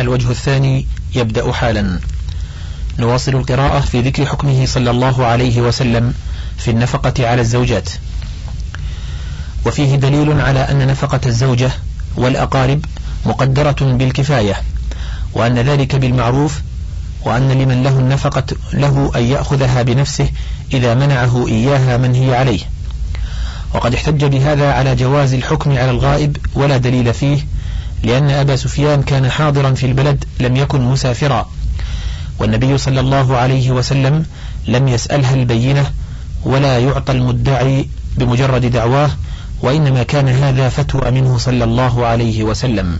الوجه الثاني يبدأ حالا. نواصل القراءة في ذكر حكمه صلى الله عليه وسلم في النفقة على الزوجات. وفيه دليل على أن نفقة الزوجة والأقارب مقدرة بالكفاية وأن ذلك بالمعروف وأن لمن له النفقة له أن يأخذها بنفسه إذا منعه إياها من هي عليه. وقد احتج بهذا على جواز الحكم على الغائب ولا دليل فيه لأن أبا سفيان كان حاضرا في البلد لم يكن مسافرا. والنبي صلى الله عليه وسلم لم يسألها البينة ولا يعطى المدعي بمجرد دعواه وإنما كان هذا فتوى منه صلى الله عليه وسلم.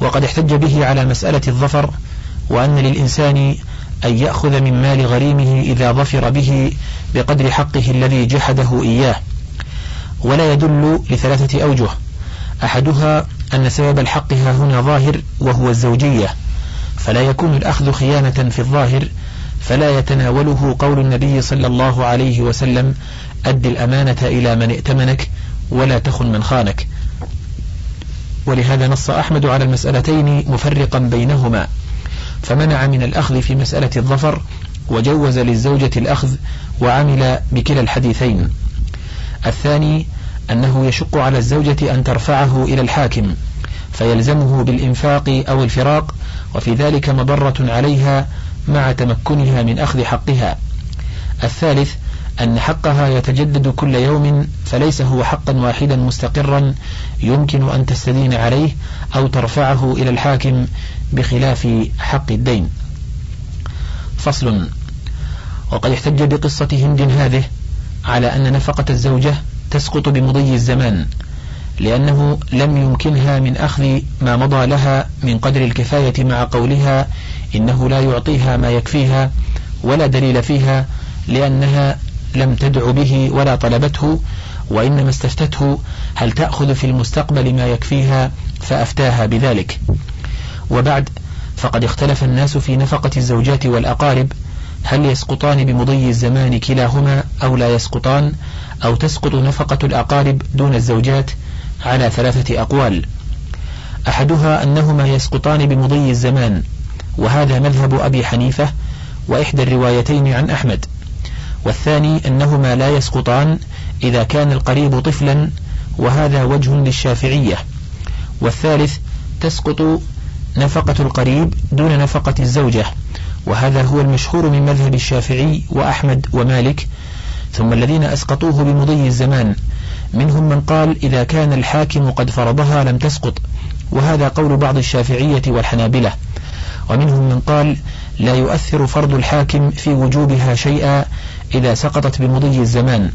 وقد احتج به على مسألة الظفر وأن للإنسان أن يأخذ من مال غريمه إذا ظفر به بقدر حقه الذي جحده إياه. ولا يدل لثلاثة أوجه. أحدها أن سبب الحق ها هنا ظاهر وهو الزوجية فلا يكون الأخذ خيانة في الظاهر فلا يتناوله قول النبي صلى الله عليه وسلم أد الأمانة إلى من ائتمنك ولا تخن من خانك. ولهذا نص أحمد على المسألتين مفرقا بينهما فمنع من الأخذ في مسألة الظفر وجوز للزوجة الأخذ وعمل بكلا الحديثين. الثاني أنه يشق على الزوجة أن ترفعه إلى الحاكم. فيلزمه بالإنفاق أو الفراق وفي ذلك مضرة عليها مع تمكنها من أخذ حقها. الثالث أن حقها يتجدد كل يوم فليس هو حقا واحدا مستقرا يمكن أن تستدين عليه أو ترفعه إلى الحاكم بخلاف حق الدين. فصل. وقد احتج بقصة هند هذه على أن نفقة الزوجة تسقط بمضي الزمان. لأنه لم يمكنها من أخذ ما مضى لها من قدر الكفاية مع قولها إنه لا يعطيها ما يكفيها ولا دليل فيها لأنها لم تدع به ولا طلبته وإنما استفتته هل تأخذ في المستقبل ما يكفيها فأفتاها بذلك. وبعد فقد اختلف الناس في نفقة الزوجات والأقارب هل يسقطان بمضي الزمان كلاهما أو لا يسقطان أو تسقط نفقة الأقارب دون الزوجات على ثلاثة أقوال. أحدها أنهما يسقطان بمضي الزمان وهذا مذهب أبي حنيفة وإحدى الروايتين عن أحمد. والثاني أنهما لا يسقطان إذا كان القريب طفلا وهذا وجه للشافعية. والثالث تسقط نفقة القريب دون نفقة الزوجة وهذا هو المشهور من مذهب الشافعي وأحمد ومالك. ثم الذين أسقطوه بمضي الزمان منهم من قال إذا كان الحاكم قد فرضها لم تسقط. وهذا قول بعض الشافعية والحنابلة. ومنهم من قال لا يؤثر فرض الحاكم في وجوبها شيئا إذا سقطت بمضي الزمان.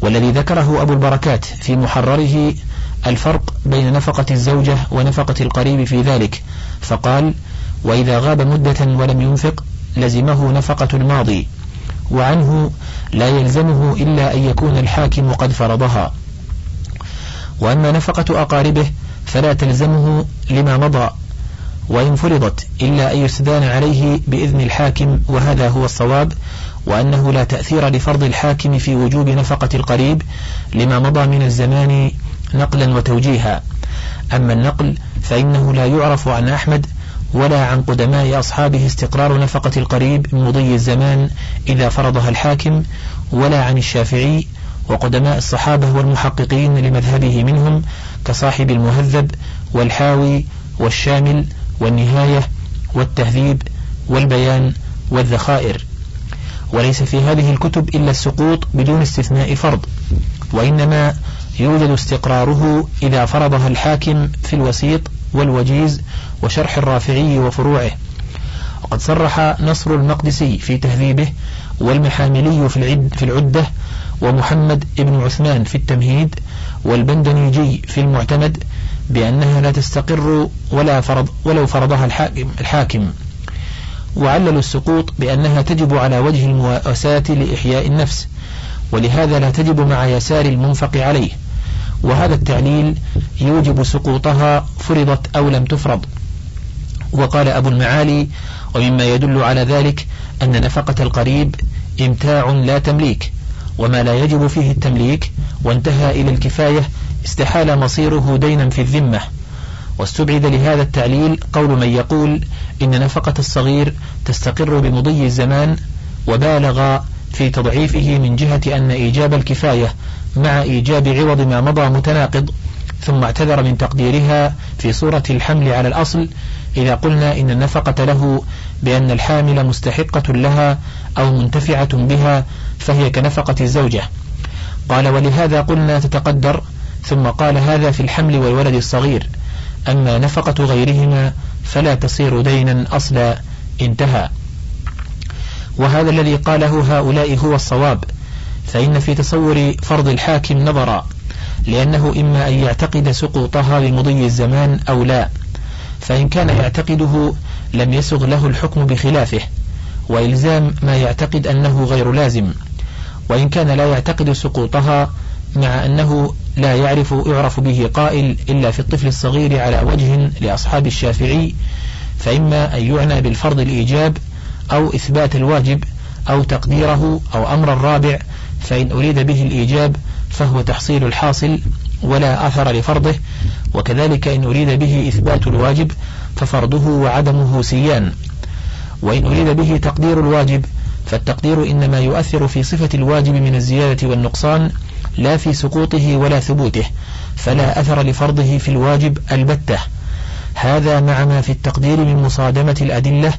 والذي ذكره أبو البركات في محرره الفرق بين نفقة الزوجة ونفقة القريب في ذلك. فقال وإذا غاب مدة ولم ينفق لزمه نفقة الماضي. وعنه لا يلزمه إلا أن يكون الحاكم قد فرضها. وأما نفقة أقاربه فلا تلزمه لما مضى وإن فرضت إلا أن يستدان عليه بإذن الحاكم وهذا هو الصواب وأنه لا تأثير لفرض الحاكم في وجوب نفقة القريب لما مضى من الزمان نقلا وتوجيها. أما النقل فإنه لا يعرف عن أحمد ولا عن قدماء أصحابه استقرار نفقة القريب مضي الزمان إذا فرضها الحاكم ولا عن الشافعي وقدماء الصحابة والمحققين لمذهبه منهم كصاحب المهذب والحاوي والشامل والنهاية والتهذيب والبيان والذخائر. وليس في هذه الكتب إلا السقوط بدون استثناء فرض وإنما يوجد استقراره إذا فرضها الحاكم في الوسيط والوجيز وشرح الرافعي وفروعه. وقد صرح نصر المقدسي في تهذيبه والمحاملي في, العد في العدة ومحمد ابن عثمان في التمهيد والبندنيجي في المعتمد بأنها لا تستقر ولا فرض ولو فرضها الحاكم, الحاكم. وعللوا السقوط بأنها تجب على وجه المواساة لإحياء النفس ولهذا لا تجب مع يسار المنفق عليه. وهذا التعليل يوجب سقوطها فرضت أو لم تفرض. وقال أبو المعالي ومما يدل على ذلك أن نفقة القريب إمتاع لا تمليك وما لا يجب فيه التمليك وانتهى إلى الكفاية استحال مصيره دينا في الذمة. واستبعد لهذا التعليل قول من يقول إن نفقة الصغير تستقر بمضي الزمان وبالغ في تضعيفه من جهة أن إيجاب الكفاية مع إيجاب عوض ما مضى متناقض ثم اعتذر من تقديرها في صورة الحمل على الأصل إذا قلنا إن النفقة له بأن الحامل مستحقة لها أو منتفعة بها فهي كنفقة الزوجة. قال ولهذا قلنا تتقدر. ثم قال هذا في الحمل والولد الصغير أما نفقة غيرهما فلا تصير دينا أصلا. انتهى. وهذا الذي قاله هؤلاء هو الصواب. فإن في تصور فرض الحاكم نظرا لأنه إما أن يعتقد سقوطها بمضي الزمان أو لا فإن كان يعتقده لم يسغ له الحكم بخلافه وإلزام ما يعتقد أنه غير لازم وإن كان لا يعتقد سقوطها مع أنه لا يعرف يعرف به قائل إلا في الطفل الصغير على وجه لأصحاب الشافعي فإما أن يعنى بالفرض الإيجاب أو إثبات الواجب أو تقديره أو أمر الرابع فإن أريد به الإيجاب فهو تحصيل الحاصل ولا أثر لفرضه وكذلك إن أريد به إثبات الواجب ففرضه وعدمه سيان. وإن أريد به تقدير الواجب فالتقدير إنما يؤثر في صفة الواجب من الزيادة والنقصان لا في سقوطه ولا ثبوته فلا أثر لفرضه في الواجب البتة. هذا مع ما في التقدير من مصادمة الأدلة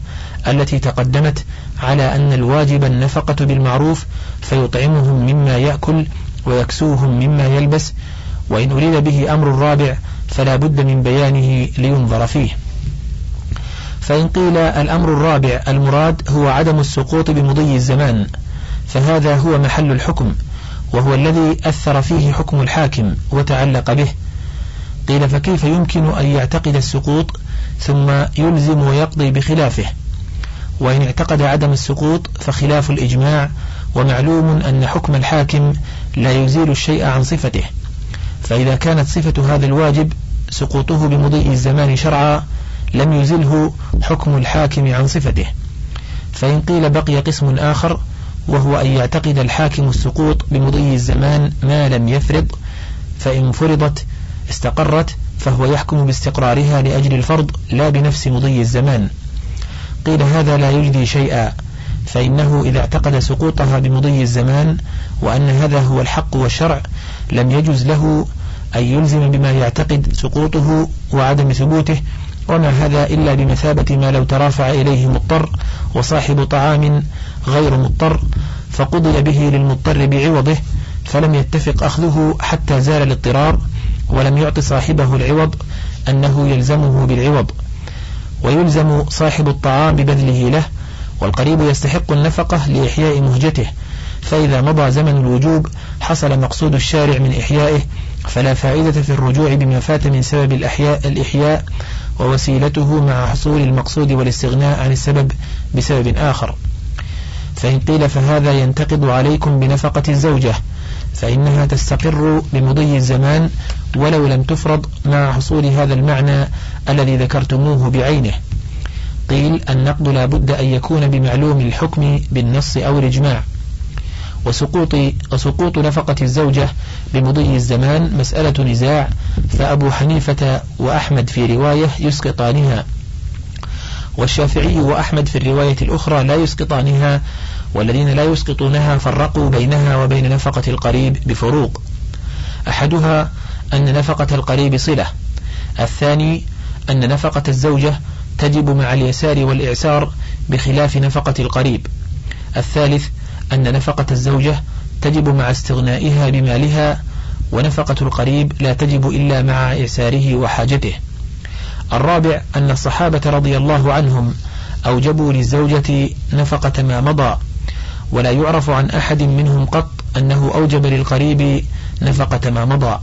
التي تقدمت على أن الواجب النفقة بالمعروف فيطعمهم مما يأكل ويكسوهم مما يلبس وإن أريد به أمر الرابع فلا بد من بيانه لينظر فيه. فإن قيل الأمر الرابع المراد هو عدم السقوط بمضي الزمان فهذا هو محل الحكم وهو الذي أثر فيه حكم الحاكم وتعلق به. قيل فكيف يمكن أن يعتقد السقوط ثم يلزم ويقضي بخلافه؟ وإن اعتقد عدم السقوط فخلاف الإجماع ومعلوم أن حكم الحاكم لا يزيل الشيء عن صفته. فإذا كانت صفة هذا الواجب سقوطه بمضي الزمان شرعا لم يزله حكم الحاكم عن صفته. فإن قيل بقي قسم آخر وهو أن يعتقد الحاكم السقوط بمضي الزمان ما لم يفرض فإن فرضت استقرت فهو يحكم باستقرارها لأجل الفرض لا بنفس مضي الزمان. قيل هذا لا يجدي شيئا فإنه إذا اعتقد سقوطها بمضي الزمان وأن هذا هو الحق والشرع لم يجز له أن يلزم بما يعتقد سقوطه وعدم ثبوته وما هذا إلا بمثابة ما لو ترافع إليه مضطر وصاحب طعام غير مضطر فقضي به للمضطر بعوضه فلم يتفق أخذه حتى زال الاضطرار ولم يعط صاحبه العوض أنه يلزمه بالعوض. ويلزم صاحب الطعام ببذله له والقريب يستحق النفقة لإحياء مهجته. فإذا مضى زمن الوجوب حصل مقصود الشارع من إحيائه فلا فائدة في الرجوع بما فات من سبب الأحياء الإحياء ووسيلته مع حصول المقصود والاستغناء عن السبب بسبب آخر. فإن قيل فهذا ينتقض عليكم بنفقة الزوجة. فإنها تستقر بمضي الزمان ولو لم تفرض مع حصول هذا المعنى الذي ذكرتموه بعينه. قيل النقد لا بد أن يكون بمعلوم الحكم بالنص أو الإجماع. وسقوط, وسقوط نفقة الزوجة بمضي الزمان مسألة نزاع فأبو حنيفة وأحمد في رواية يسقطانها. والشافعي وأحمد في الرواية الأخرى لا يسقطانها والذين لا يسقطونها فرقوا بينها وبين نفقة القريب بفروق. أحدها أن نفقة القريب صلة. الثاني أن نفقة الزوجة تجب مع اليسار والإعسار بخلاف نفقة القريب. الثالث أن نفقة الزوجة تجب مع استغنائها بمالها ونفقة القريب لا تجب إلا مع إعساره وحاجته. الرابع أن الصحابة رضي الله عنهم أوجبوا للزوجة نفقة ما مضى. ولا يعرف عن أحد منهم قط أنه أوجب للقريب نفقة ما مضى.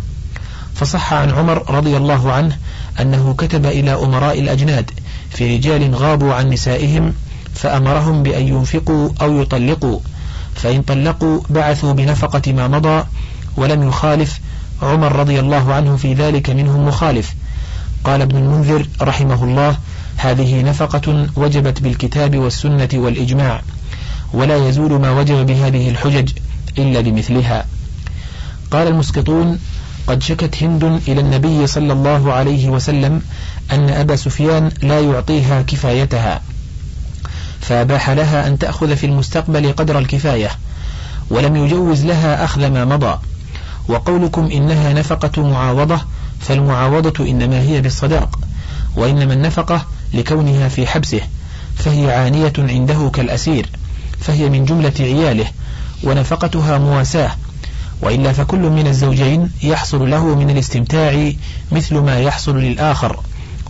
فصح عن عمر رضي الله عنه أنه كتب إلى أمراء الأجناد في رجال غابوا عن نسائهم فأمرهم بأن ينفقوا أو يطلقوا فإن طلقوا بعثوا بنفقة ما مضى ولم يخالف عمر رضي الله عنه في ذلك منهم مخالف. قال ابن المنذر رحمه الله هذه نفقة وجبت بالكتاب والسنة والإجماع. ولا يزول ما وجب بهذه الحجج إلا بمثلها. قال المسقطون قد شكت هند إلى النبي صلى الله عليه وسلم أن أبا سفيان لا يعطيها كفايتها فأباح لها أن تأخذ في المستقبل قدر الكفاية ولم يجوز لها أخذ ما مضى وقولكم إنها نفقة معاوضة فالمعاوضة إنما هي بالصداق وإنما النفقة لكونها في حبسه فهي عانية عنده كالأسير. فهي من جملة عياله ونفقتها مواساة وإلا فكل من الزوجين يحصل له من الاستمتاع مثل ما يحصل للآخر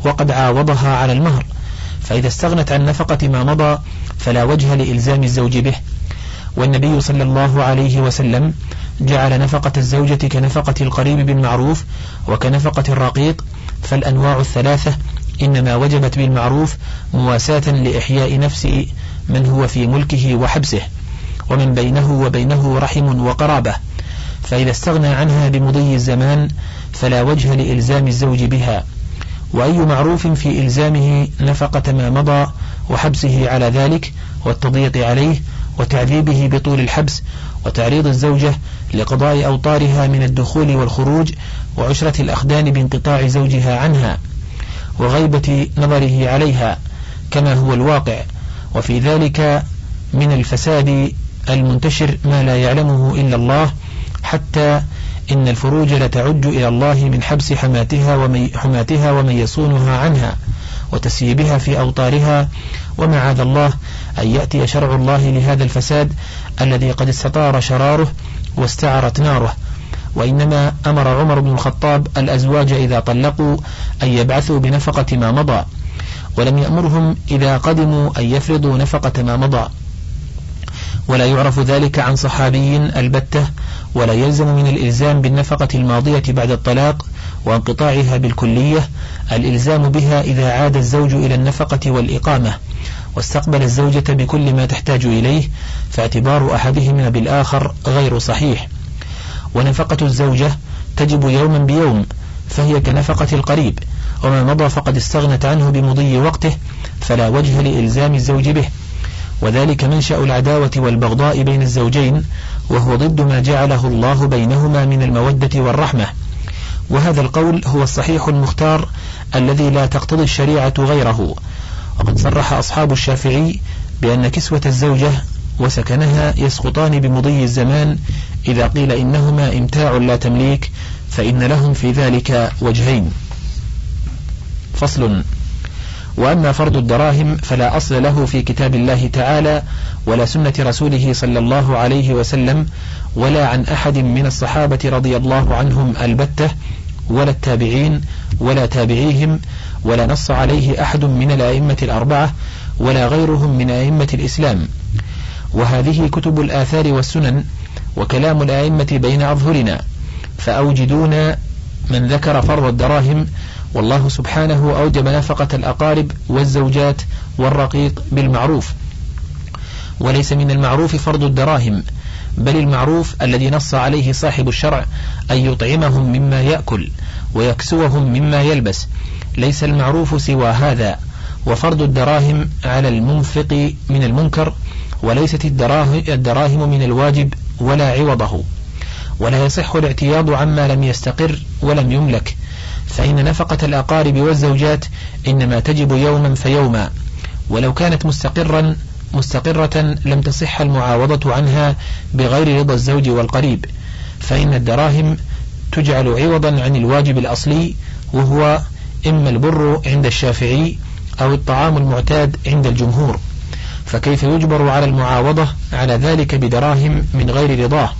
وقد عاوضها على المهر فإذا استغنت عن نفقة ما مضى فلا وجه لإلزام الزوج به. والنبي صلى الله عليه وسلم جعل نفقة الزوجة كنفقة القريب بالمعروف وكنفقة الرقيق فالأنواع الثلاثة إنما وجبت بالمعروف مواساة لإحياء نفس من هو في ملكه وحبسه ومن بينه وبينه رحم وقرابة. فإذا استغنى عنها بمضي الزمان فلا وجه لإلزام الزوج بها. وأي معروف في إلزامه نفقة ما مضى وحبسه على ذلك والتضييق عليه وتعذيبه بطول الحبس وتعريض الزوجة لقضاء أوطارها من الدخول والخروج وعشرة الأخدان بانقطاع زوجها عنها وغيبة نظره عليها كما هو الواقع. وفي ذلك من الفساد المنتشر ما لا يعلمه إلا الله حتى إن الفروج لتعج إلى الله من حبس حماتها ومي حماتها ومن يصونها عنها وتسييبها في أوطارها. ومعاذ الله أن يأتي شرع الله لهذا الفساد الذي قد استطار شراره واستعرت ناره. وإنما أمر عمر بن الخطاب الأزواج إذا طلقوا أن يبعثوا بنفقة ما مضى. ولم يأمرهم إذا قدموا أن يفرضوا نفقة ما مضى. ولا يعرف ذلك عن صحابي البتة ولا يلزم من الإلزام بالنفقة الماضية بعد الطلاق وانقطاعها بالكلية الإلزام بها إذا عاد الزوج إلى النفقة والإقامة. واستقبل الزوجة بكل ما تحتاج إليه فاعتبار أحدهما بالآخر غير صحيح. ونفقة الزوجة تجب يوما بيوم فهي كنفقة القريب. وما مضى فقد استغنت عنه بمضي وقته فلا وجه لإلزام الزوج به. وذلك منشأ العداوة والبغضاء بين الزوجين وهو ضد ما جعله الله بينهما من المودة والرحمة. وهذا القول هو الصحيح المختار الذي لا تقتضي الشريعة غيره. وقد صرح أصحاب الشافعي بأن كسوة الزوجة وسكنها يسقطان بمضي الزمان إذا قيل إنهما إمتاع لا تمليك فإن لهم في ذلك وجهين. فصل. وأما فرض الدراهم فلا أصل له في كتاب الله تعالى ولا سنة رسوله صلى الله عليه وسلم ولا عن أحد من الصحابة رضي الله عنهم البتة ولا التابعين ولا تابعيهم ولا نص عليه أحد من الأئمة الأربعة ولا غيرهم من أئمة الإسلام. وهذه كتب الآثار والسنن وكلام الأئمة بين أظهرنا. فأوجدون من ذكر فرض الدراهم والله سبحانه أوجب نفقة الأقارب والزوجات والرقيق بالمعروف. وليس من المعروف فرض الدراهم بل المعروف الذي نص عليه صاحب الشرع أن يطعمهم مما يأكل ويكسوهم مما يلبس. ليس المعروف سوى هذا وفرض الدراهم على المنفق من المنكر وليست الدراهم من الواجب ولا عوضه. ولا يصح الاعتياض عما لم يستقر ولم يملك. فإن نفقة الأقارب والزوجات إنما تجب يوما فيوما. ولو كانت مستقرا مستقرة لم تصح المعاوضة عنها بغير رضا الزوج والقريب. فإن الدراهم تجعل عوضا عن الواجب الأصلي وهو إما البر عند الشافعي أو الطعام المعتاد عند الجمهور. فكيف يجبر على المعاوضة على ذلك بدراهم من غير رضاه؟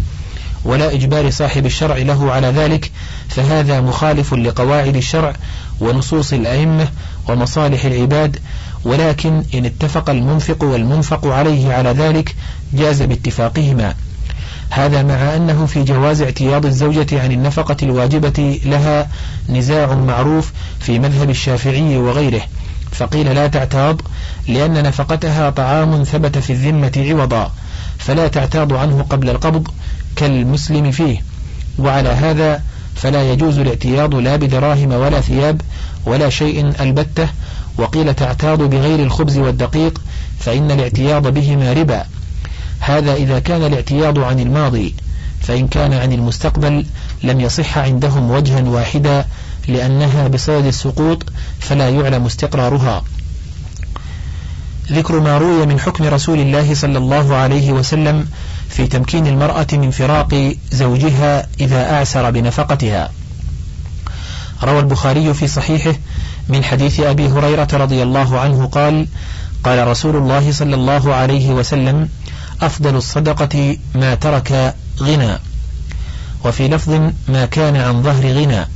ولا إجبار صاحب الشرع له على ذلك فهذا مخالف لقواعد الشرع ونصوص الأئمة ومصالح العباد ولكن إن اتفق المنفق والمنفق عليه على ذلك جاز باتفاقهما. هذا مع أنه في جواز اعتياض الزوجة عن النفقة الواجبة لها نزاع معروف في مذهب الشافعي وغيره. فقيل لا تعتاض لأن نفقتها طعام ثبت في الذمة عوضا فلا تعتاض عنه قبل القبض كالمسلم فيه. وعلى هذا فلا يجوز الاعتياض لا بدراهم ولا ثياب ولا شيء البتة. وقيل تعتاض بغير الخبز والدقيق فإن الاعتياض بهما ربا. هذا إذا كان الاعتياض عن الماضي فإن كان عن المستقبل لم يصح عندهم وجها واحدا لأنها بصدد السقوط فلا يعلم استقرارها. ذكر ما روي من حكم رسول الله صلى الله عليه وسلم في تمكين المرأة من فراق زوجها إذا أعسر بنفقتها. روى البخاري في صحيحه من حديث أبي هريرة رضي الله عنه قال قال رسول الله صلى الله عليه وسلم أفضل الصدقة ما ترك غنى. وفي لفظ ما كان عن ظهر غنى.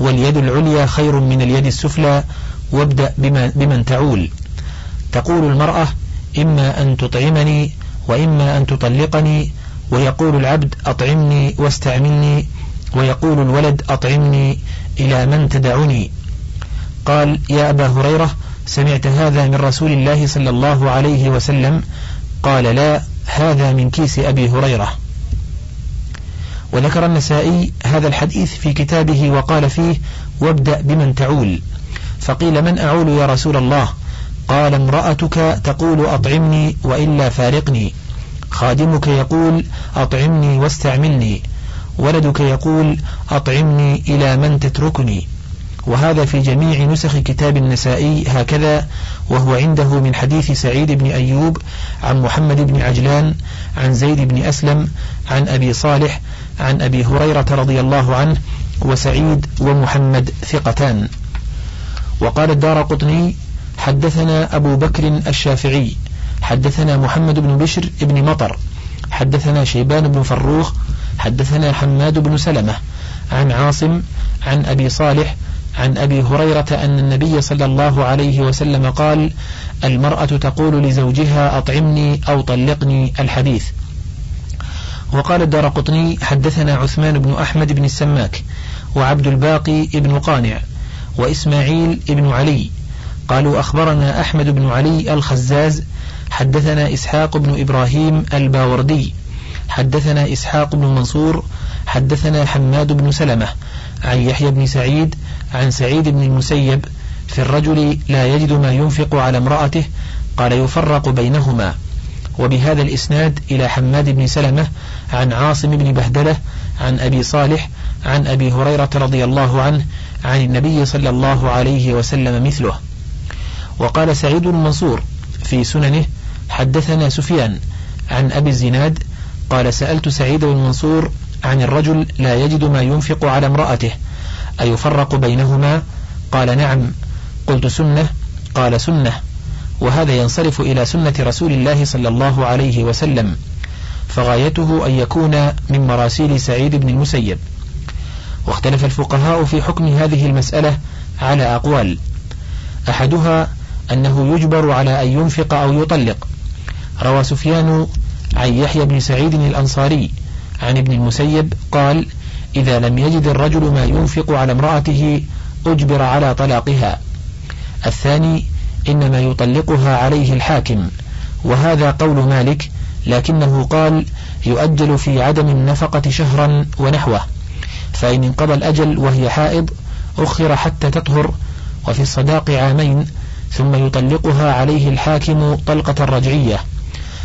واليد العليا خير من اليد السفلى وابدأ بمن تعول. تقول المرأة إما أن تطعمني وإما أن تطلقني ويقول العبد أطعمني واستعملني ويقول الولد أطعمني إلى من تدعني قال يا أبا هريرة سمعت هذا من رسول الله صلى الله عليه وسلم؟ قال لا هذا من كيس أبي هريرة. وذكر النسائي هذا الحديث في كتابه وقال فيه وابدأ بمن تعول. فقيل من أعول يا رسول الله؟ قال امرأتك تقول أطعمني وإلا فارقني. خادمك يقول أطعمني واستعملني. ولدك يقول أطعمني إلى من تتركني. وهذا في جميع نسخ كتاب النسائي هكذا وهو عنده من حديث سعيد بن أيوب عن محمد بن عجلان عن زيد بن أسلم عن أبي صالح عن أبي هريرة رضي الله عنه وسعيد ومحمد ثقتان. وقال الدار قطني حدثنا أبو بكر الشافعي حدثنا محمد بن بشر بن مطر حدثنا شيبان بن فروخ حدثنا حماد بن سلمة عن عاصم عن أبي صالح عن أبي هريرة أن النبي صلى الله عليه وسلم قال المرأة تقول لزوجها أطعمني أو طلقني الحديث وقال الدار قطني حدثنا عثمان بن أحمد بن السماك وعبد الباقي بن قانع وإسماعيل بن علي قالوا أخبرنا أحمد بن علي الخزاز حدثنا إسحاق بن إبراهيم الباوردي حدثنا إسحاق بن منصور حدثنا حماد بن سلمة عن يحيى بن سعيد عن سعيد بن المسيب في الرجل لا يجد ما ينفق على امرأته قال يفرق بينهما. وبهذا الإسناد إلى حماد بن سلمة عن عاصم بن بهدلة عن أبي صالح عن أبي هريرة رضي الله عنه عن النبي صلى الله عليه وسلم مثله. وقال سعيد المنصور في سننه حدثنا سفيان عن أبي الزناد قال سألت سعيد بن منصور عن الرجل لا يجد ما ينفق على امرأته أيفرق بينهما؟ قال نعم. قلت سنة. قال سنة. وهذا ينصرف إلى سنة رسول الله صلى الله عليه وسلم فغايته أن يكون من مراسيل سعيد بن المسيب. واختلف الفقهاء في حكم هذه المسألة على أقوال. أحدها أنه يجبر على أن ينفق أو يطلق. روى سفيان عن يحيى بن سعيد الأنصاري عن ابن المسيب قال إذا لم يجد الرجل ما ينفق على امرأته أجبر على طلاقها. الثاني إنما يطلقها عليه الحاكم. وهذا قول مالك لكنه قال يؤجل في عدم النفقة شهرا ونحوه فإن انقضى الأجل وهي حائض أخر حتى تطهر وفي الصداق عامين ثم يطلقها عليه الحاكم طلقة رجعية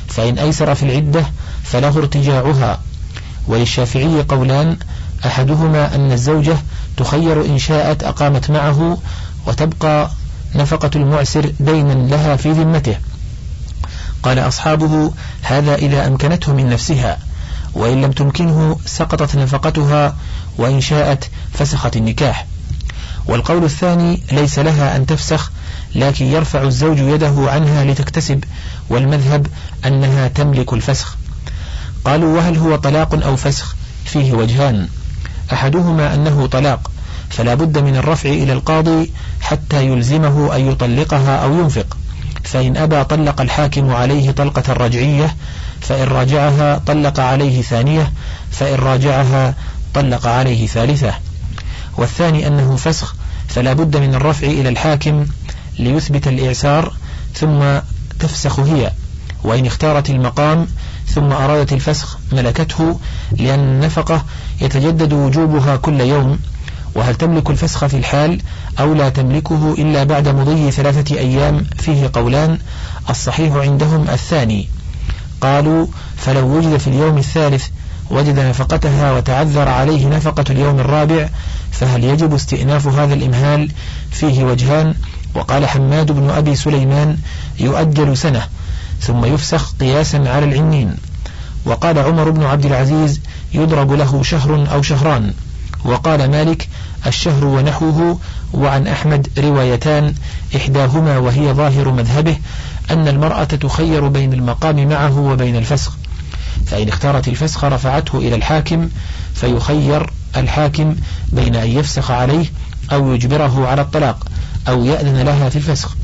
فإن أيسر في العدة فله ارتجاعها. وللشافعي قولان أحدهما أن الزوجة تخير إن شاءت أقامت معه وتبقى نفقة المعسر دينا لها في ذمته. قال أصحابه هذا إذا أمكنته من نفسها وإن لم تمكنه سقطت نفقتها وإن شاءت فسخت النكاح. والقول الثاني ليس لها أن تفسخ لكن يرفع الزوج يده عنها لتكتسب والمذهب أنها تملك الفسخ. قالوا وهل هو طلاق أو فسخ؟ فيه وجهان. أحدهما أنه طلاق فلا بد من الرفع إلى القاضي حتى يلزمه أن يطلقها أو ينفق. فإن أبى طلق الحاكم عليه طلقة رجعية فإن راجعها طلق عليه ثانية فإن راجعها طلق عليه ثالثة. والثاني أنه فسخ فلا بد من الرفع إلى الحاكم ليثبت الإعسار ثم تفسخ هي وإن اختارت المقام ثم أرادت الفسخ ملكته لأن النفقة يتجدد وجوبها كل يوم. وهل تملك الفسخ في الحال أو لا تملكه إلا بعد مضي ثلاثة أيام؟ فيه قولان الصحيح عندهم الثاني. قالوا فلو وجد في اليوم الثالث وجد نفقتها وتعذر عليه نفقة اليوم الرابع فهل يجب استئناف هذا الإمهال؟ فيه وجهان وقال حماد بن أبي سليمان يؤجل سنة ثم يفسخ قياسا على العنين. وقال عمر بن عبد العزيز يضرب له شهر أو شهران. وقال مالك الشهر ونحوه وعن أحمد روايتان إحداهما وهي ظاهر مذهبه أن المرأة تخير بين المقام معه وبين الفسخ. فإن اختارت الفسخ رفعته إلى الحاكم فيخير الحاكم بين أن يفسخ عليه أو يجبره على الطلاق. أو يأذن لها في الفسخ.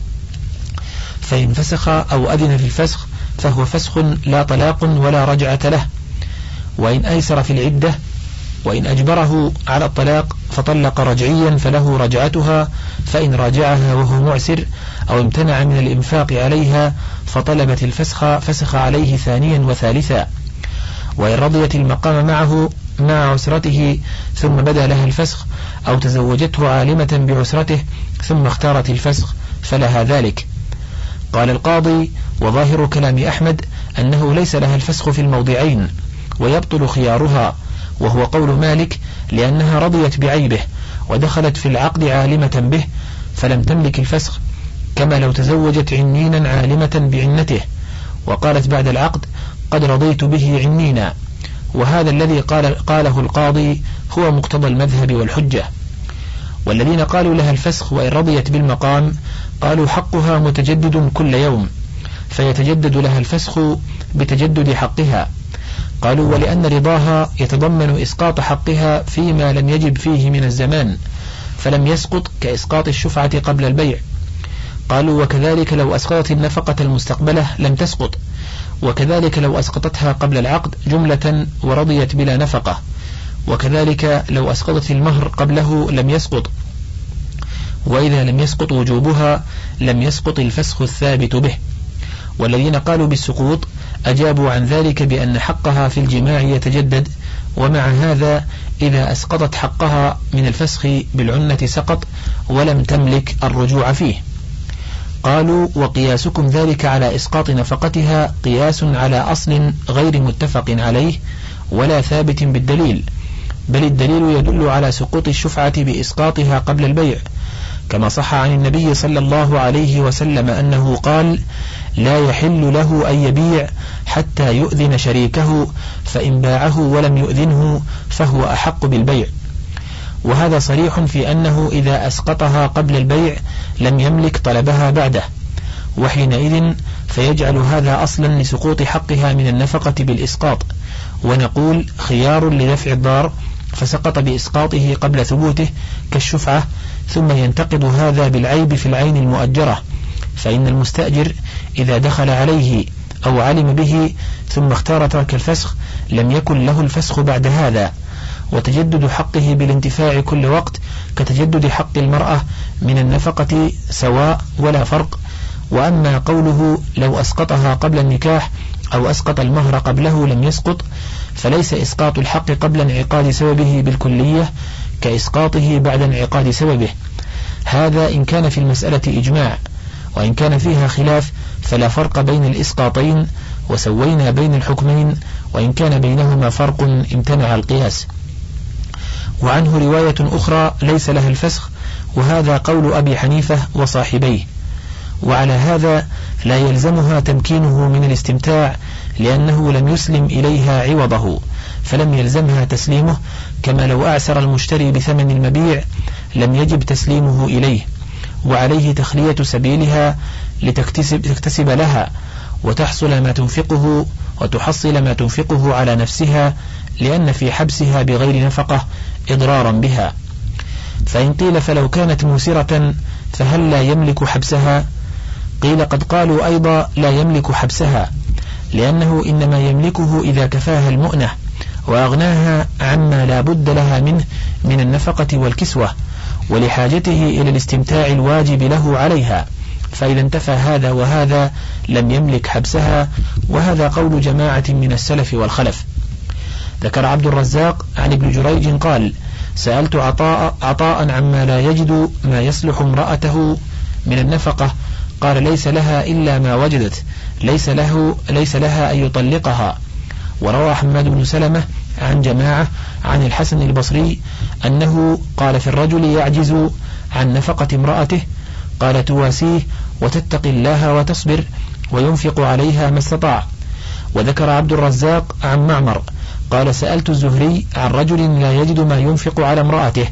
فإن فسخ أو أذن في الفسخ فهو فسخ لا طلاق ولا رجعة له. وإن أيسر في العدة وإن أجبره على الطلاق فطلق رجعيا فله رجعتها فإن راجعها وهو معسر أو امتنع من الإنفاق عليها فطلبت الفسخ فسخ عليه ثانيا وثالثا. وإن رضيت المقام معه مع عسرته ثم بدا لها الفسخ أو تزوجته عالمة بعسرته ثم اختارت الفسخ فلها ذلك. قال القاضي وظاهر كلام أحمد أنه ليس لها الفسخ في الموضعين ويبطل خيارها وهو قول مالك لأنها رضيت بعيبه ودخلت في العقد عالمة به فلم تملك الفسخ كما لو تزوجت عنينا عالمة بعنته. وقالت بعد العقد قد رضيت به عنينا. وهذا الذي قال قاله القاضي هو مقتضى المذهب والحجة. والذين قالوا لها الفسخ وإن رضيت بالمقام قالوا حقها متجدد كل يوم فيتجدد لها الفسخ بتجدد حقها. قالوا ولأن رضاها يتضمن إسقاط حقها فيما لم يجب فيه من الزمان فلم يسقط كإسقاط الشفعة قبل البيع. قالوا وكذلك لو أسقطت النفقة المستقبلة لم تسقط. وكذلك لو أسقطتها قبل العقد جملة ورضيت بلا نفقة وكذلك لو أسقطت المهر قبله لم يسقط. وإذا لم يسقط وجوبها لم يسقط الفسخ الثابت به. والذين قالوا بالسقوط أجابوا عن ذلك بأن حقها في الجماع يتجدد ومع هذا إذا أسقطت حقها من الفسخ بالعنة سقط ولم تملك الرجوع فيه. قالوا وقياسكم ذلك على إسقاط نفقتها قياس على أصل غير متفق عليه ولا ثابت بالدليل بل الدليل يدل على سقوط الشفعة بإسقاطها قبل البيع كما صح عن النبي صلى الله عليه وسلم أنه قال لا يحل له أن يبيع حتى يؤذن شريكه فإن باعه ولم يؤذنه فهو أحق بالبيع وهذا صريح في أنه إذا أسقطها قبل البيع لم يملك طلبها بعده. وحينئذ فيجعل هذا أصلا لسقوط حقها من النفقة بالإسقاط. ونقول خيار لدفع الضار فسقط بإسقاطه قبل ثبوته كالشفعة ثم ينتقد هذا بالعيب في العين المؤجرة. فإن المستأجر إذا دخل عليه أو علم به ثم اختار ترك الفسخ لم يكن له الفسخ بعد هذا. وتجدد حقه بالانتفاع كل وقت كتجدد حق المرأة من النفقة سواء ولا فرق. وأما قوله لو أسقطها قبل النكاح أو أسقط المهر قبله لم يسقط فليس إسقاط الحق قبل انعقاد سببه بالكلية كإسقاطه بعد انعقاد سببه. هذا إن كان في المسألة إجماع وإن كان فيها خلاف فلا فرق بين الإسقاطين وسوينا بين الحكمين وإن كان بينهما فرق امتنع القياس. وعنه رواية أخرى ليس لها الفسخ وهذا قول أبي حنيفة وصاحبيه. وعلى هذا لا يلزمها تمكينه من الاستمتاع لأنه لم يسلم إليها عوضه فلم يلزمها تسليمه كما لو أعسر المشتري بثمن المبيع لم يجب تسليمه إليه. وعليه تخلية سبيلها لتكتسب تكتسب لها وتحصل ما تنفقه وتحصل ما تنفقه على نفسها لأن في حبسها بغير نفقة إضرارا بها. فإن قيل فلو كانت موسرة فهل لا يملك حبسها؟ قيل قد قالوا أيضا لا يملك حبسها لأنه إنما يملكه إذا كفاها المؤنة وأغناها عما لا بد لها منه من النفقة والكسوة ولحاجته إلى الاستمتاع الواجب له عليها. فإذا انتفى هذا وهذا لم يملك حبسها وهذا قول جماعة من السلف والخلف. ذكر عبد الرزاق عن ابن جريج قال سألت عطاء, عطاء عما لا يجد ما يصلح امرأته من النفقة. قال ليس لها إلا ما وجدت ليس له ليس لها أن يطلقها. وروى حماد بن سلمة عن جماعة عن الحسن البصري أنه قال في الرجل يعجز عن نفقة امرأته. قال تواسيه وتتقي الله وتصبر وينفق عليها ما استطاع. وذكر عبد الرزاق عن معمر قال سألت الزهري عن رجل لا يجد ما ينفق على امرأته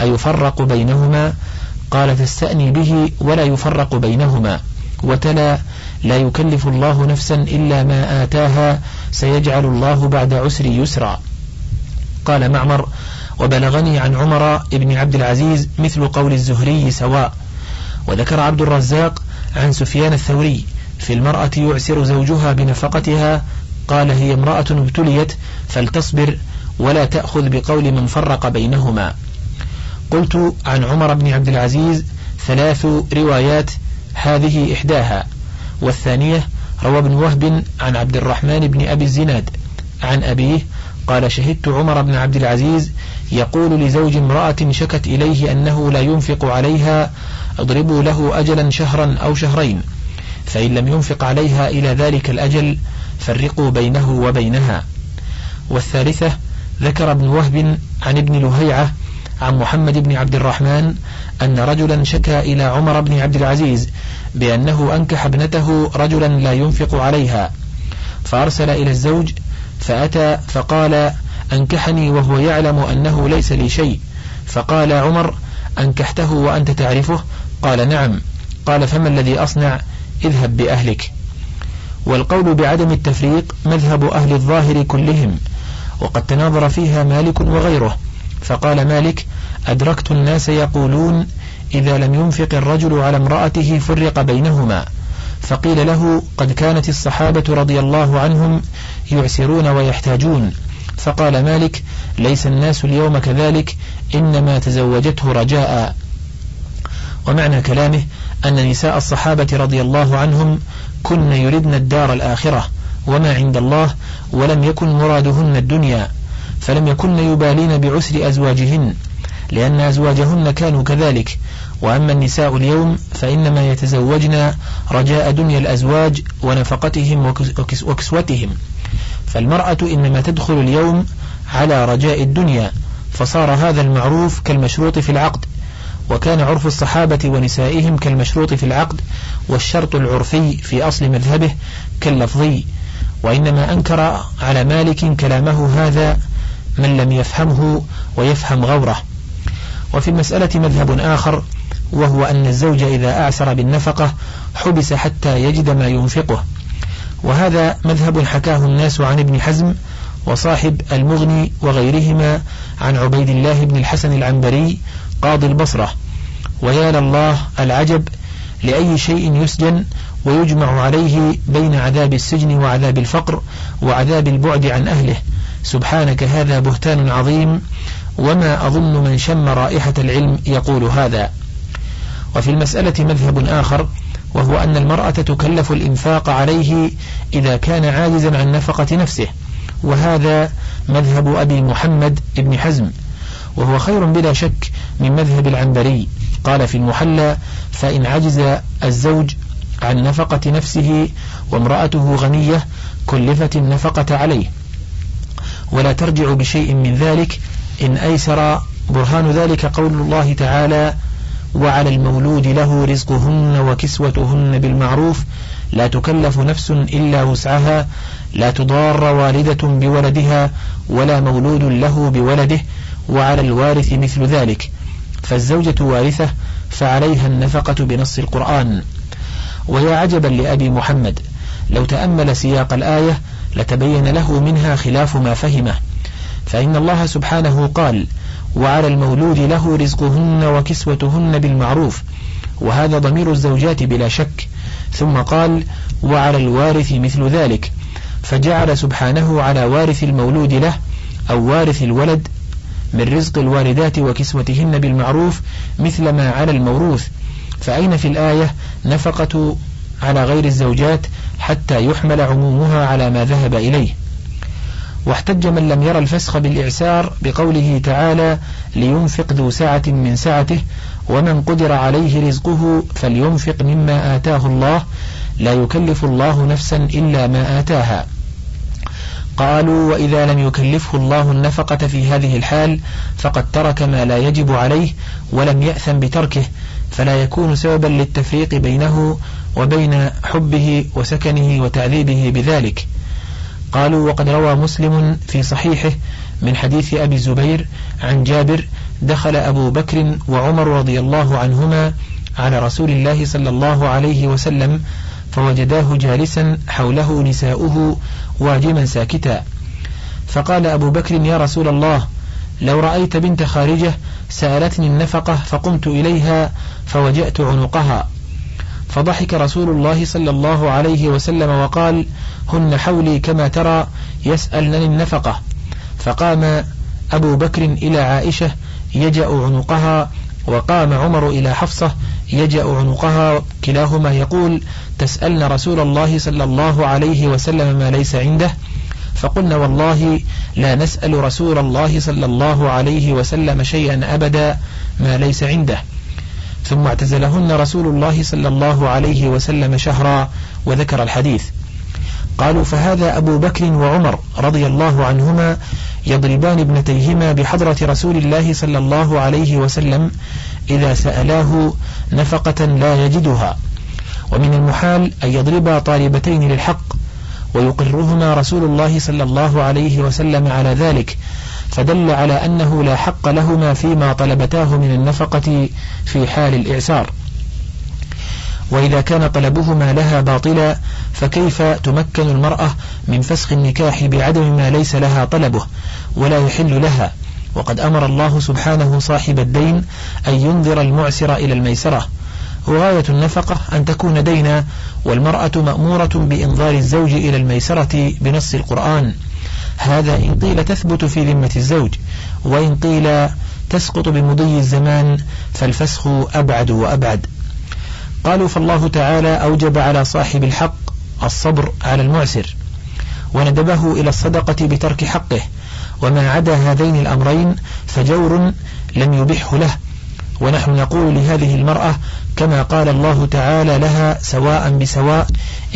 أيفرق بينهما؟ قال تستأني به ولا يفرق بينهما. وتلا لا يكلف الله نفسا إلا ما آتاها سيجعل الله بعد عسر يسرا. قال معمر وبلغني عن عمر بن عبد العزيز مثل قول الزهري سواء. وذكر عبد الرزاق عن سفيان الثوري في المرأة يعسر زوجها بنفقتها قال هي امرأة ابتليت فلتصبر ولا تأخذ بقول من فرق بينهما. قلت عن عمر بن عبد العزيز ثلاث روايات هذه إحداها والثانية روى ابن وهب عن عبد الرحمن بن أبي الزناد. عن أبيه قال شهدت عمر بن عبد العزيز يقول لزوج امرأة شكت إليه أنه لا ينفق عليها اضربوا له أجلا شهرا أو شهرين. فإن لم ينفق عليها إلى ذلك الأجل فرقوا بينه وبينها. والثالثة ذكر ابن وهب عن ابن لهيعة عن محمد بن عبد الرحمن أن رجلا شكى إلى عمر بن عبد العزيز بأنه أنكح ابنته رجلا لا ينفق عليها. فأرسل إلى الزوج فأتى فقال أنكحني وهو يعلم أنه ليس لي شيء. فقال عمر أنكحته وأنت تعرفه؟ قال نعم. قال فما الذي أصنع؟ اذهب بأهلك. والقول بعدم التفريق مذهب أهل الظاهر كلهم وقد تناظر فيها مالك وغيره. فقال مالك أدركت الناس يقولون إذا لم ينفق الرجل على امرأته فرق بينهما. فقيل له قد كانت الصحابة رضي الله عنهم يعسرون ويحتاجون. فقال مالك ليس الناس اليوم كذلك إنما تزوجته رجاء. ومعنى كلامه أن نساء الصحابة رضي الله عنهم كن يردن الدار الآخرة وما عند الله ولم يكن مرادهن الدنيا فلم يكن يبالين بعسر أزواجهن لأن أزواجهن كانوا كذلك وأما النساء اليوم فإنما يتزوجن رجاء دنيا الأزواج ونفقتهم وكسوتهم فالمرأة إنما تدخل اليوم على رجاء الدنيا فصار هذا المعروف كالمشروط في العقد وكان عرف الصحابة ونسائهم كالمشروط في العقد والشرط العرفي في أصل مذهبه كاللفظي وإنما أنكر على مالك كلامه هذا من لم يفهمه ويفهم غوره. وفي المسألة مذهب آخر وهو أن الزوج إذا أعسر بالنفقة حبس حتى يجد ما ينفقه. وهذا مذهب حكاه الناس عن ابن حزم وصاحب المغني وغيرهما عن عبيد الله بن الحسن العنبري قاضي البصرة. ويا لله العجب لأي شيء يسجن ويجمع عليه بين عذاب السجن وعذاب الفقر وعذاب البعد عن أهله. سبحانك هذا بهتان عظيم وما أظن من شم رائحة العلم يقول هذا. وفي المسألة مذهب آخر وهو أن المرأة تكلف الإنفاق عليه إذا كان عاجزا عن نفقة نفسه. وهذا مذهب أبي محمد بن حزم. وهو خير بلا شك من مذهب العنبري. قال في المحلى فإن عجز الزوج عن نفقة نفسه وامرأته غنية كلفت النفقة عليه. ولا ترجع بشيء من ذلك إن أيسر برهان ذلك قول الله تعالى وعلى المولود له رزقهن وكسوتهن بالمعروف لا تكلف نفس إلا وسعها لا تضار والدة بولدها ولا مولود له بولده وعلى الوارث مثل ذلك فالزوجة وارثة فعليها النفقة بنص القرآن. ويا عجبا لأبي محمد لو تأمل سياق الآية لتبين له منها خلاف ما فهمه. فإن الله سبحانه قال وعلى المولود له رزقهن وكسوتهن بالمعروف وهذا ضمير الزوجات بلا شك. ثم قال وعلى الوارث مثل ذلك فجعل سبحانه على وارث المولود له أو وارث الولد من رزق الوالدات وكسوتهن بالمعروف مثل ما على الموروث. فأين في الآية نفقة على غير الزوجات حتى يحمل عمومها على ما ذهب إليه؟ واحتج من لم يرى الفسخ بالإعسار بقوله تعالى لينفق ذو سعة من سعته ومن قدر عليه رزقه فلينفق مما آتاه الله. لا يكلف الله نفسا إلا ما آتاها. قالوا وإذا لم يكلفه الله النفقة في هذه الحال فقد ترك ما لا يجب عليه ولم يأثم بتركه فلا يكون سببا للتفريق بينه وبين حبه وسكنه وتعذيبه بذلك. قالوا وقد روى مسلم في صحيحه من حديث أبي الزبير عن جابر دخل أبو بكر وعمر رضي الله عنهما على رسول الله صلى الله عليه وسلم فوجداه جالسا حوله نساؤه واجما ساكتا. فقال أبو بكر يا رسول الله لو رأيت بنت خارجة سألتني النفقة فقمت إليها فوجأت عنقها. فضحك رسول الله صلى الله عليه وسلم وقال هن حولي كما ترى يسألنني النفقة. فقام أبو بكر إلى عائشة يجأ عنقها وقام عمر إلى حفصة يجأ عنقها كلاهما يقول تسألن رسول الله صلى الله عليه وسلم ما ليس عنده؟ فقلنا والله لا نسأل رسول الله صلى الله عليه وسلم شيئا أبدا ما ليس عنده. ثم اعتزلهن رسول الله صلى الله عليه وسلم شهرا وذكر الحديث. قالوا فهذا أبو بكر وعمر رضي الله عنهما يضربان ابنتيهما بحضرة رسول الله صلى الله عليه وسلم إذا سألاه نفقة لا يجدها. ومن المحال أن يضربا طالبتين للحق ويقرهما رسول الله صلى الله عليه وسلم على ذلك فدل على أنه لا حق لهما فيما طلبتاه من النفقة في حال الإعسار. وإذا كان طلبهما لها باطلا فكيف تمكن المرأة من فسخ النكاح بعدم ما ليس لها طلبه ولا يحل لها؟ وقد أمر الله سبحانه صاحب الدين أن ينذر المعسر إلى الميسرة. وغاية النفقة أن تكون دينا والمرأة مأمورة بإنظار الزوج إلى الميسرة بنص القرآن. هذا إن قيل تثبت في ذمة الزوج وإن قيل تسقط بمضي الزمان فالفسخ أبعد وأبعد. قالوا فالله تعالى أوجب على صاحب الحق الصبر على المعسر وندبه إلى الصدقة بترك حقه وما عدا هذين الأمرين فجور لم يبحه له. ونحن نقول لهذه المرأة كما قال الله تعالى لها سواء بسواء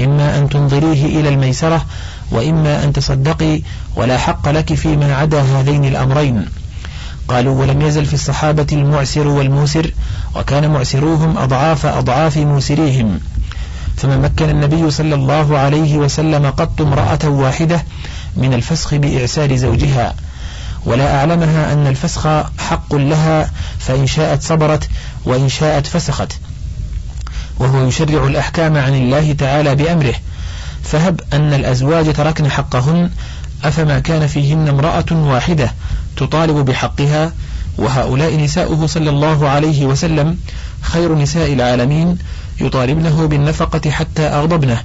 إما أن تنظريه إلى الميسرة وإما أن تصدقي ولا حق لك فيما عدا هذين الأمرين. قالوا ولم يزل في الصحابة المعسر والموسر وكان معسروهم أضعاف أضعاف موسريهم. فما مكن النبي صلى الله عليه وسلم قط امرأة واحدة من الفسخ بإعسار زوجها. ولا أعلمها أن الفسخ حق لها فإن شاءت صبرت وإن شاءت فسخت. وهو يشرع الأحكام عن الله تعالى بأمره. فهب أن الأزواج تركن حقهن أفما كان فيهن امرأة واحدة تطالب بحقها وهؤلاء نساؤه صلى الله عليه وسلم خير نساء العالمين يطالبنه بالنفقة حتى أغضبنه.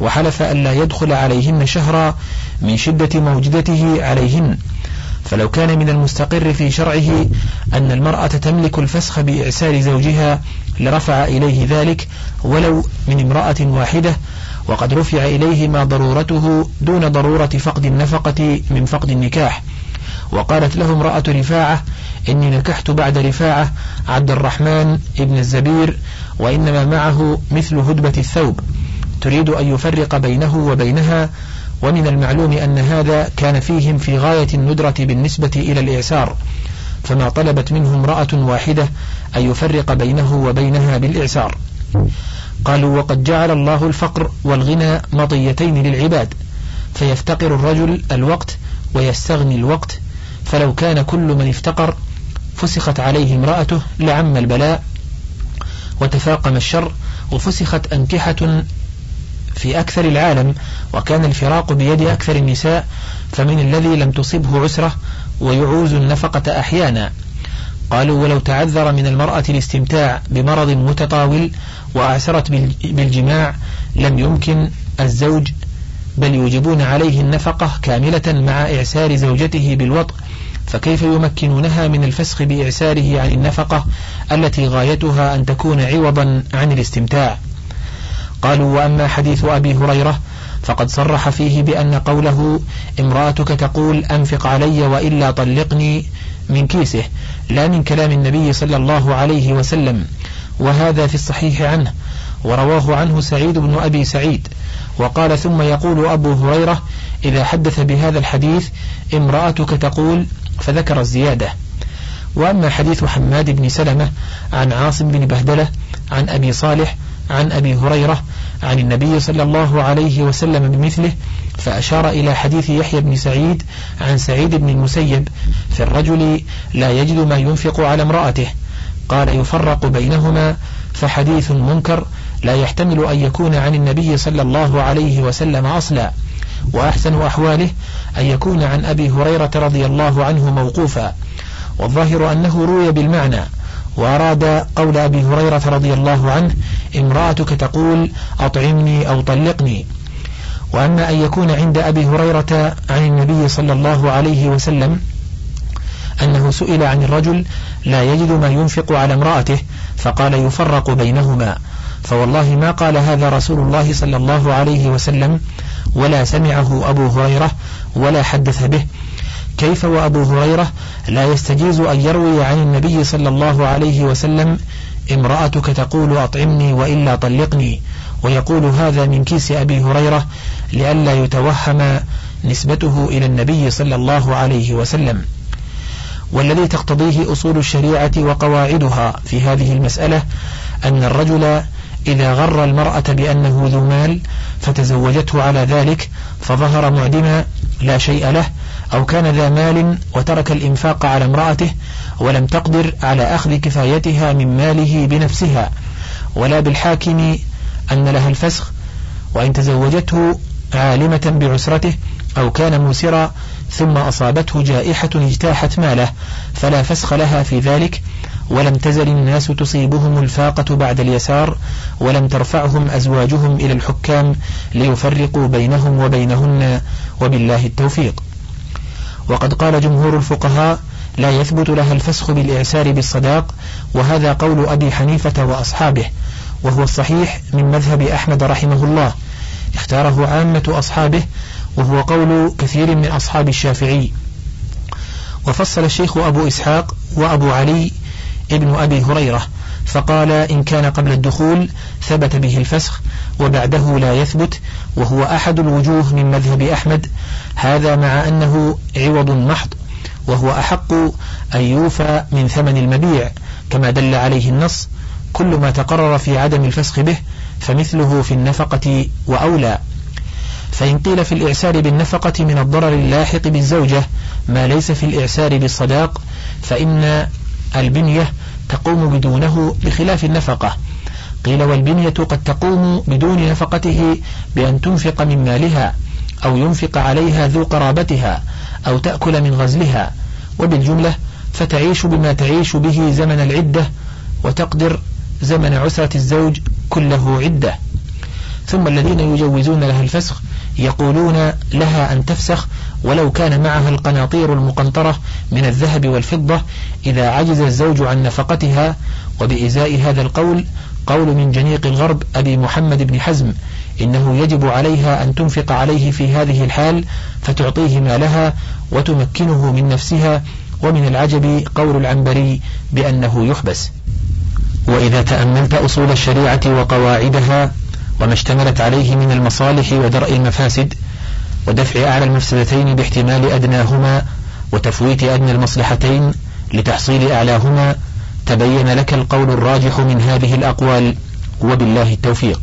وحلف أن لا يدخل عليهن شهرا من شدة موجدته عليهن. فلو كان من المستقر في شرعه أن المرأة تملك الفسخ بإعسار زوجها لرفع إليه ذلك ولو من امرأة واحدة وقد رفع إليه ما ضرورته دون ضرورة فقد النفقة من فقد النكاح. وقالت له امرأة رفاعة إني نكحت بعد رفاعة عبد الرحمن ابن الزبير وإنما معه مثل هدبة الثوب. تريد أن يفرق بينه وبينها ومن المعلوم أن هذا كان فيهم في غاية الندرة بالنسبة إلى الإعسار. فما طلبت منه امرأة واحدة أن يفرق بينه وبينها بالإعسار. قالوا وقد جعل الله الفقر والغنى مطيتين للعباد فيفتقر الرجل الوقت ويستغني الوقت فلو كان كل من افتقر فسخت عليه امرأته لعم البلاء وتفاقم الشر وفسخت أنكحة في أكثر العالم وكان الفراق بيد أكثر النساء فمن الذي لم تصبه عسرة ويعوز النفقة أحيانا. قالوا ولو تعذر من المرأة الاستمتاع بمرض متطاول وأعسرت بالجماع لم يمكن الزوج بل يوجبون عليه النفقة كاملة مع إعسار زوجته بالوطء فكيف يمكنونها من الفسخ بإعساره عن النفقة التي غايتها أن تكون عوضا عن الاستمتاع؟ قالوا وأما حديث أبي هريرة فقد صرح فيه بأن قوله امرأتك تقول أنفق علي وإلا طلقني من كيسه لا من كلام النبي صلى الله عليه وسلم وهذا في الصحيح عنه ورواه عنه سعيد بن أبي سعيد. وقال ثم يقول أبو هريرة إذا حدث بهذا الحديث امرأتك تقول فذكر الزيادة. وأما حديث حماد بن سلمة عن عاصم بن بهدلة عن أبي صالح عن أبي هريرة عن النبي صلى الله عليه وسلم بمثله فأشار إلى حديث يحيى بن سعيد عن سعيد بن المسيب في الرجل لا يجد ما ينفق على امرأته. قال يفرق بينهما فحديث منكر لا يحتمل أن يكون عن النبي صلى الله عليه وسلم أصلا. وأحسن أحواله أن يكون عن أبي هريرة رضي الله عنه موقوفا. والظاهر أنه روي بالمعنى وأراد قول أبي هريرة رضي الله عنه امرأتك تقول أطعمني أو طلقني. وأما أن يكون عند أبي هريرة عن النبي صلى الله عليه وسلم أنه سئل عن الرجل لا يجد ما ينفق على امرأته فقال يفرق بينهما. فوالله ما قال هذا رسول الله صلى الله عليه وسلم ولا سمعه أبو هريرة ولا حدث به. كيف وأبو هريرة؟ لا يستجيز أن يروي عن النبي صلى الله عليه وسلم امرأتك تقول أطعمني وإلا طلقني. ويقول هذا من كيس أبي هريرة لئلا يتوهم نسبته إلى النبي صلى الله عليه وسلم. والذي تقتضيه أصول الشريعة وقواعدها في هذه المسألة أن الرجل إذا غر المرأة بأنه ذو مال فتزوجته على ذلك فظهر معدما لا شيء له أو كان ذا مال وترك الإنفاق على امرأته ولم تقدر على أخذ كفايتها من ماله بنفسها. ولا بالحاكم أن لها الفسخ وإن تزوجته عالمة بعسرته أو كان موسرا ثم أصابته جائحة اجتاحت ماله فلا فسخ لها في ذلك ولم تزل الناس تصيبهم الفاقة بعد اليسار ولم ترفعهم أزواجهم إلى الحكام ليفرقوا بينهم وبينهن وبالله التوفيق. وقد قال جمهور الفقهاء لا يثبت لها الفسخ بالإعسار بالصداق وهذا قول أبي حنيفة وأصحابه وهو الصحيح من مذهب أحمد رحمه الله. اختاره عامة أصحابه وهو قول كثير من أصحاب الشافعي. وفصل الشيخ أبو إسحاق وأبو علي ابن أبي هريرة فقال إن كان قبل الدخول ثبت به الفسخ وبعده لا يثبت وهو أحد الوجوه من مذهب أحمد. هذا مع أنه عوض محض وهو أحق أن يوفى من ثمن المبيع كما دل عليه النص. كل ما تقرر في عدم الفسخ به فمثله في النفقة وأولى. فإن قيل في الإعسار بالنفقة من الضرر اللاحق بالزوجة ما ليس في الإعسار بالصداق فإن البنية تقوم بدونه بخلاف النفقة. قيل والبنية قد تقوم بدون نفقته بأن تنفق من مالها أو ينفق عليها ذو قرابتها أو تأكل من غزلها وبالجملة فتعيش بما تعيش به زمن العدة وتقدر زمن عسرة الزوج كله عدة. ثم الذين يجوزون لها الفسخ يقولون لها أن تفسخ ولو كان معها القناطير المقنطرة من الذهب والفضة إذا عجز الزوج عن نفقتها وبإزاء هذا القول قول من جنيق الغرب أبي محمد بن حزم إنه يجب عليها أن تنفق عليه في هذه الحال فتعطيه مالها وتمكنه من نفسها ومن العجب قول العنبري بأنه يحبس. وإذا تأملت أصول الشريعة وقواعدها وما اشتملت عليه من المصالح ودرء المفاسد ودفع أعلى المفسدتين باحتمال أدناهما وتفويت أدنى المصلحتين لتحصيل أعلاهما تبين لك القول الراجح من هذه الأقوال. وبالله التوفيق.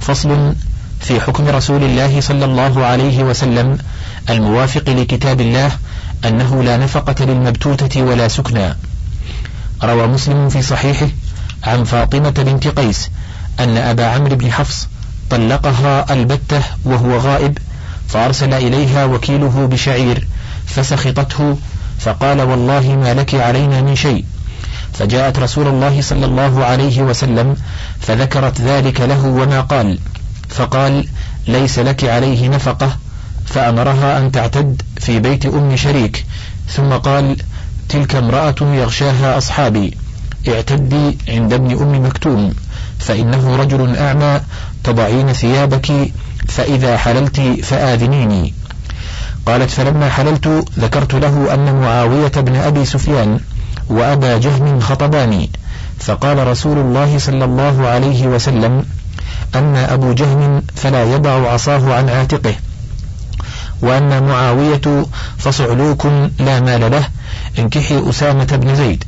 فصل في حكم رسول الله صلى الله عليه وسلم الموافق لكتاب الله أنه لا نفقة للمبتوتة ولا سكنى. روى مسلم في صحيحه عن فاطمة بنت قيس أن أبا عمرو بن حفص طلقها البتة وهو غائب فأرسل إليها وكيله بشعير فسخطته فقال والله ما لك علينا من شيء. فجاءت رسول الله صلى الله عليه وسلم فذكرت ذلك له وما قال فقال ليس لك عليه نفقة فأمرها أن تعتد في بيت أم شريك ثم قال تلك امرأة يغشاها أصحابي اعتدي عند ابن أم مكتوم. فإنه رجل أعمى تضعين ثيابك فإذا حللت فآذنيني. قالت فلما حللت ذكرت له أن معاوية بن أبي سفيان وأبا جهم خطباني فقال رسول الله صلى الله عليه وسلم أما أبو جهم فلا يضع عصاه عن عاتقه وأما معاوية فصعلوك لا مال له انكحي أسامة بن زيد.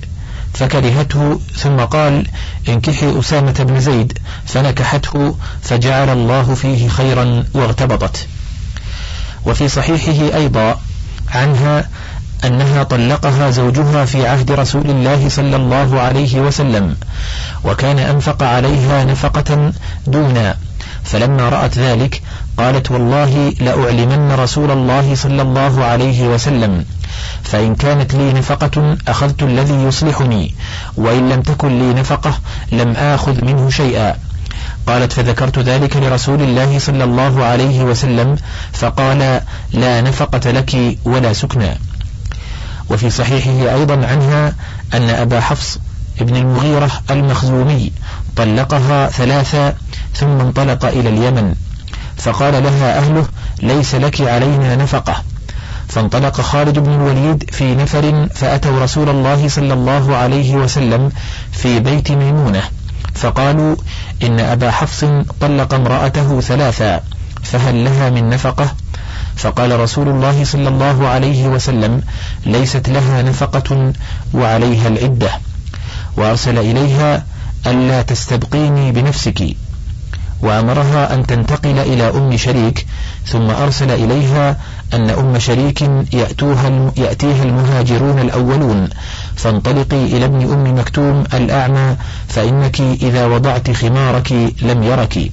فكرهته ثم قال انكحي أسامة بن زيد فنكحته فجعل الله فيه خيرا واغتبطت وفي صحيحه أيضا عنها أنها طلقها زوجها في عهد رسول الله صلى الله عليه وسلم وكان أنفق عليها نفقة دونا فلما رأت ذلك قالت والله لأعلمن رسول الله صلى الله عليه وسلم. فإن كانت لي نفقة أخذت الذي يصلحني وإن لم تكن لي نفقة لم آخذ منه شيئا. قالت فذكرت ذلك لرسول الله صلى الله عليه وسلم فقال لا نفقة لك ولا سكنى. وفي صحيحه أيضا عنها أن أبا حفص ابن المغيرة المخزومي طلقها ثلاثا ثم انطلق إلى اليمن فقال لها أهله ليس لك علينا نفقة. فانطلق خالد بن الوليد في نفر فأتوا رسول الله صلى الله عليه وسلم في بيت ميمونة فقالوا إن أبا حفص طلق امرأته ثلاثا فهل لها من نفقة؟ فقال رسول الله صلى الله عليه وسلم ليست لها نفقة وعليها العدة وأرسل إليها ألا تستبقيني بنفسك. وأمرها أن تنتقل إلى أم شريك ثم أرسل إليها أن أم شريك يأتوها يأتيها المهاجرون الأولون. فانطلقي إلى ابن أم مكتوم الأعمى فإنك إذا وضعت خمارك لم يرك.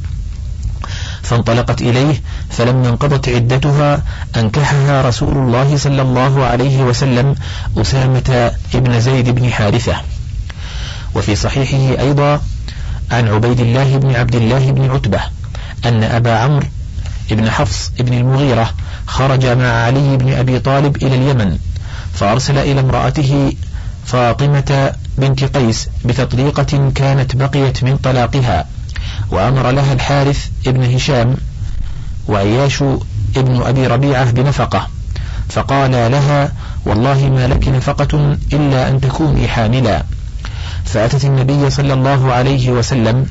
فانطلقت إليه فلما انقضت عدتها أنكحها رسول الله صلى الله عليه وسلم أسامة ابن زيد بن حارثة. وفي صحيحه أيضا عن عبيد الله بن عبد الله بن عتبة أن أبا عمرو بن حفص بن المغيرة خرج مع علي بن أبي طالب إلى اليمن فأرسل إلى امرأته فاطمة بنت قيس بتطليقة كانت بقيت من طلاقها وأمر لها الحارث ابن هشام وعياش ابن أبي ربيعة بنفقة فقال لها والله ما لك نفقة إلا أن تكوني حاملا. فأتت النبي صلى الله عليه وسلم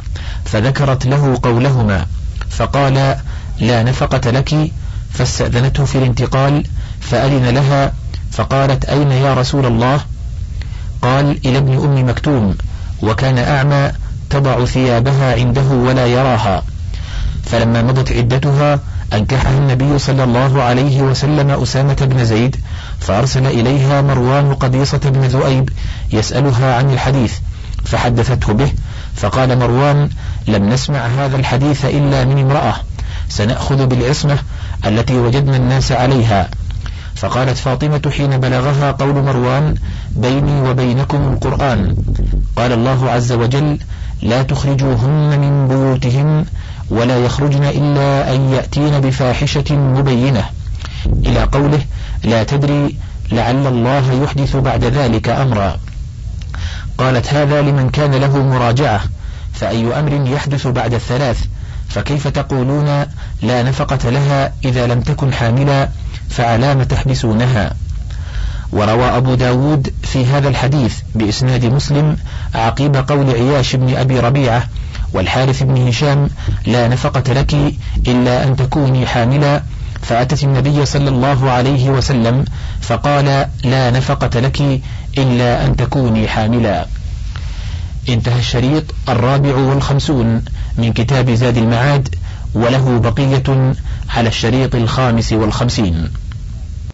فذكرت له قولهما فقال لا نفقة لك. فاستأذنته في الانتقال فأذن لها فقالت أين يا رسول الله؟ قال إلى ابن أم مكتوم وكان أعمى تضع ثيابها عنده ولا يراها. فلما مضت عدتها أنكحها النبي صلى الله عليه وسلم أسامة بن زيد فأرسل إليها مروان قبيصة بن ذؤيب يسألها عن الحديث فحدثته به. فقال مروان لم نسمع هذا الحديث إلا من امرأة. سنأخذ بالعصمة التي وجدنا الناس عليها. فقالت فاطمة حين بلغها قول مروان بيني وبينكم القرآن. قال الله عز وجل لا تخرجوهن من بيوتهن ولا يخرجن إلا أن يأتين بفاحشة مبينة. إلى قوله لا تدري لعل الله يحدث بعد ذلك أمرا. قالت هذا لمن كان له مراجعة فأي أمر يحدث بعد الثلاث؟ فكيف تقولون لا نفقة لها إذا لم تكن حاملا فعلام تحبسونها؟ وروى أبو داود في هذا الحديث بإسناد مسلم عقيب قول عياش بن أبي ربيعة والحارث بن هشام لا نفقة لك إلا أن تكوني حاملا فأتت النبي صلى الله عليه وسلم فقال لا نفقة لك إلا أن تكوني حاملا. انتهى الشريط الرابع والخمسون من كتاب زاد المعاد وله بقية على الشريط الخامس والخمسين.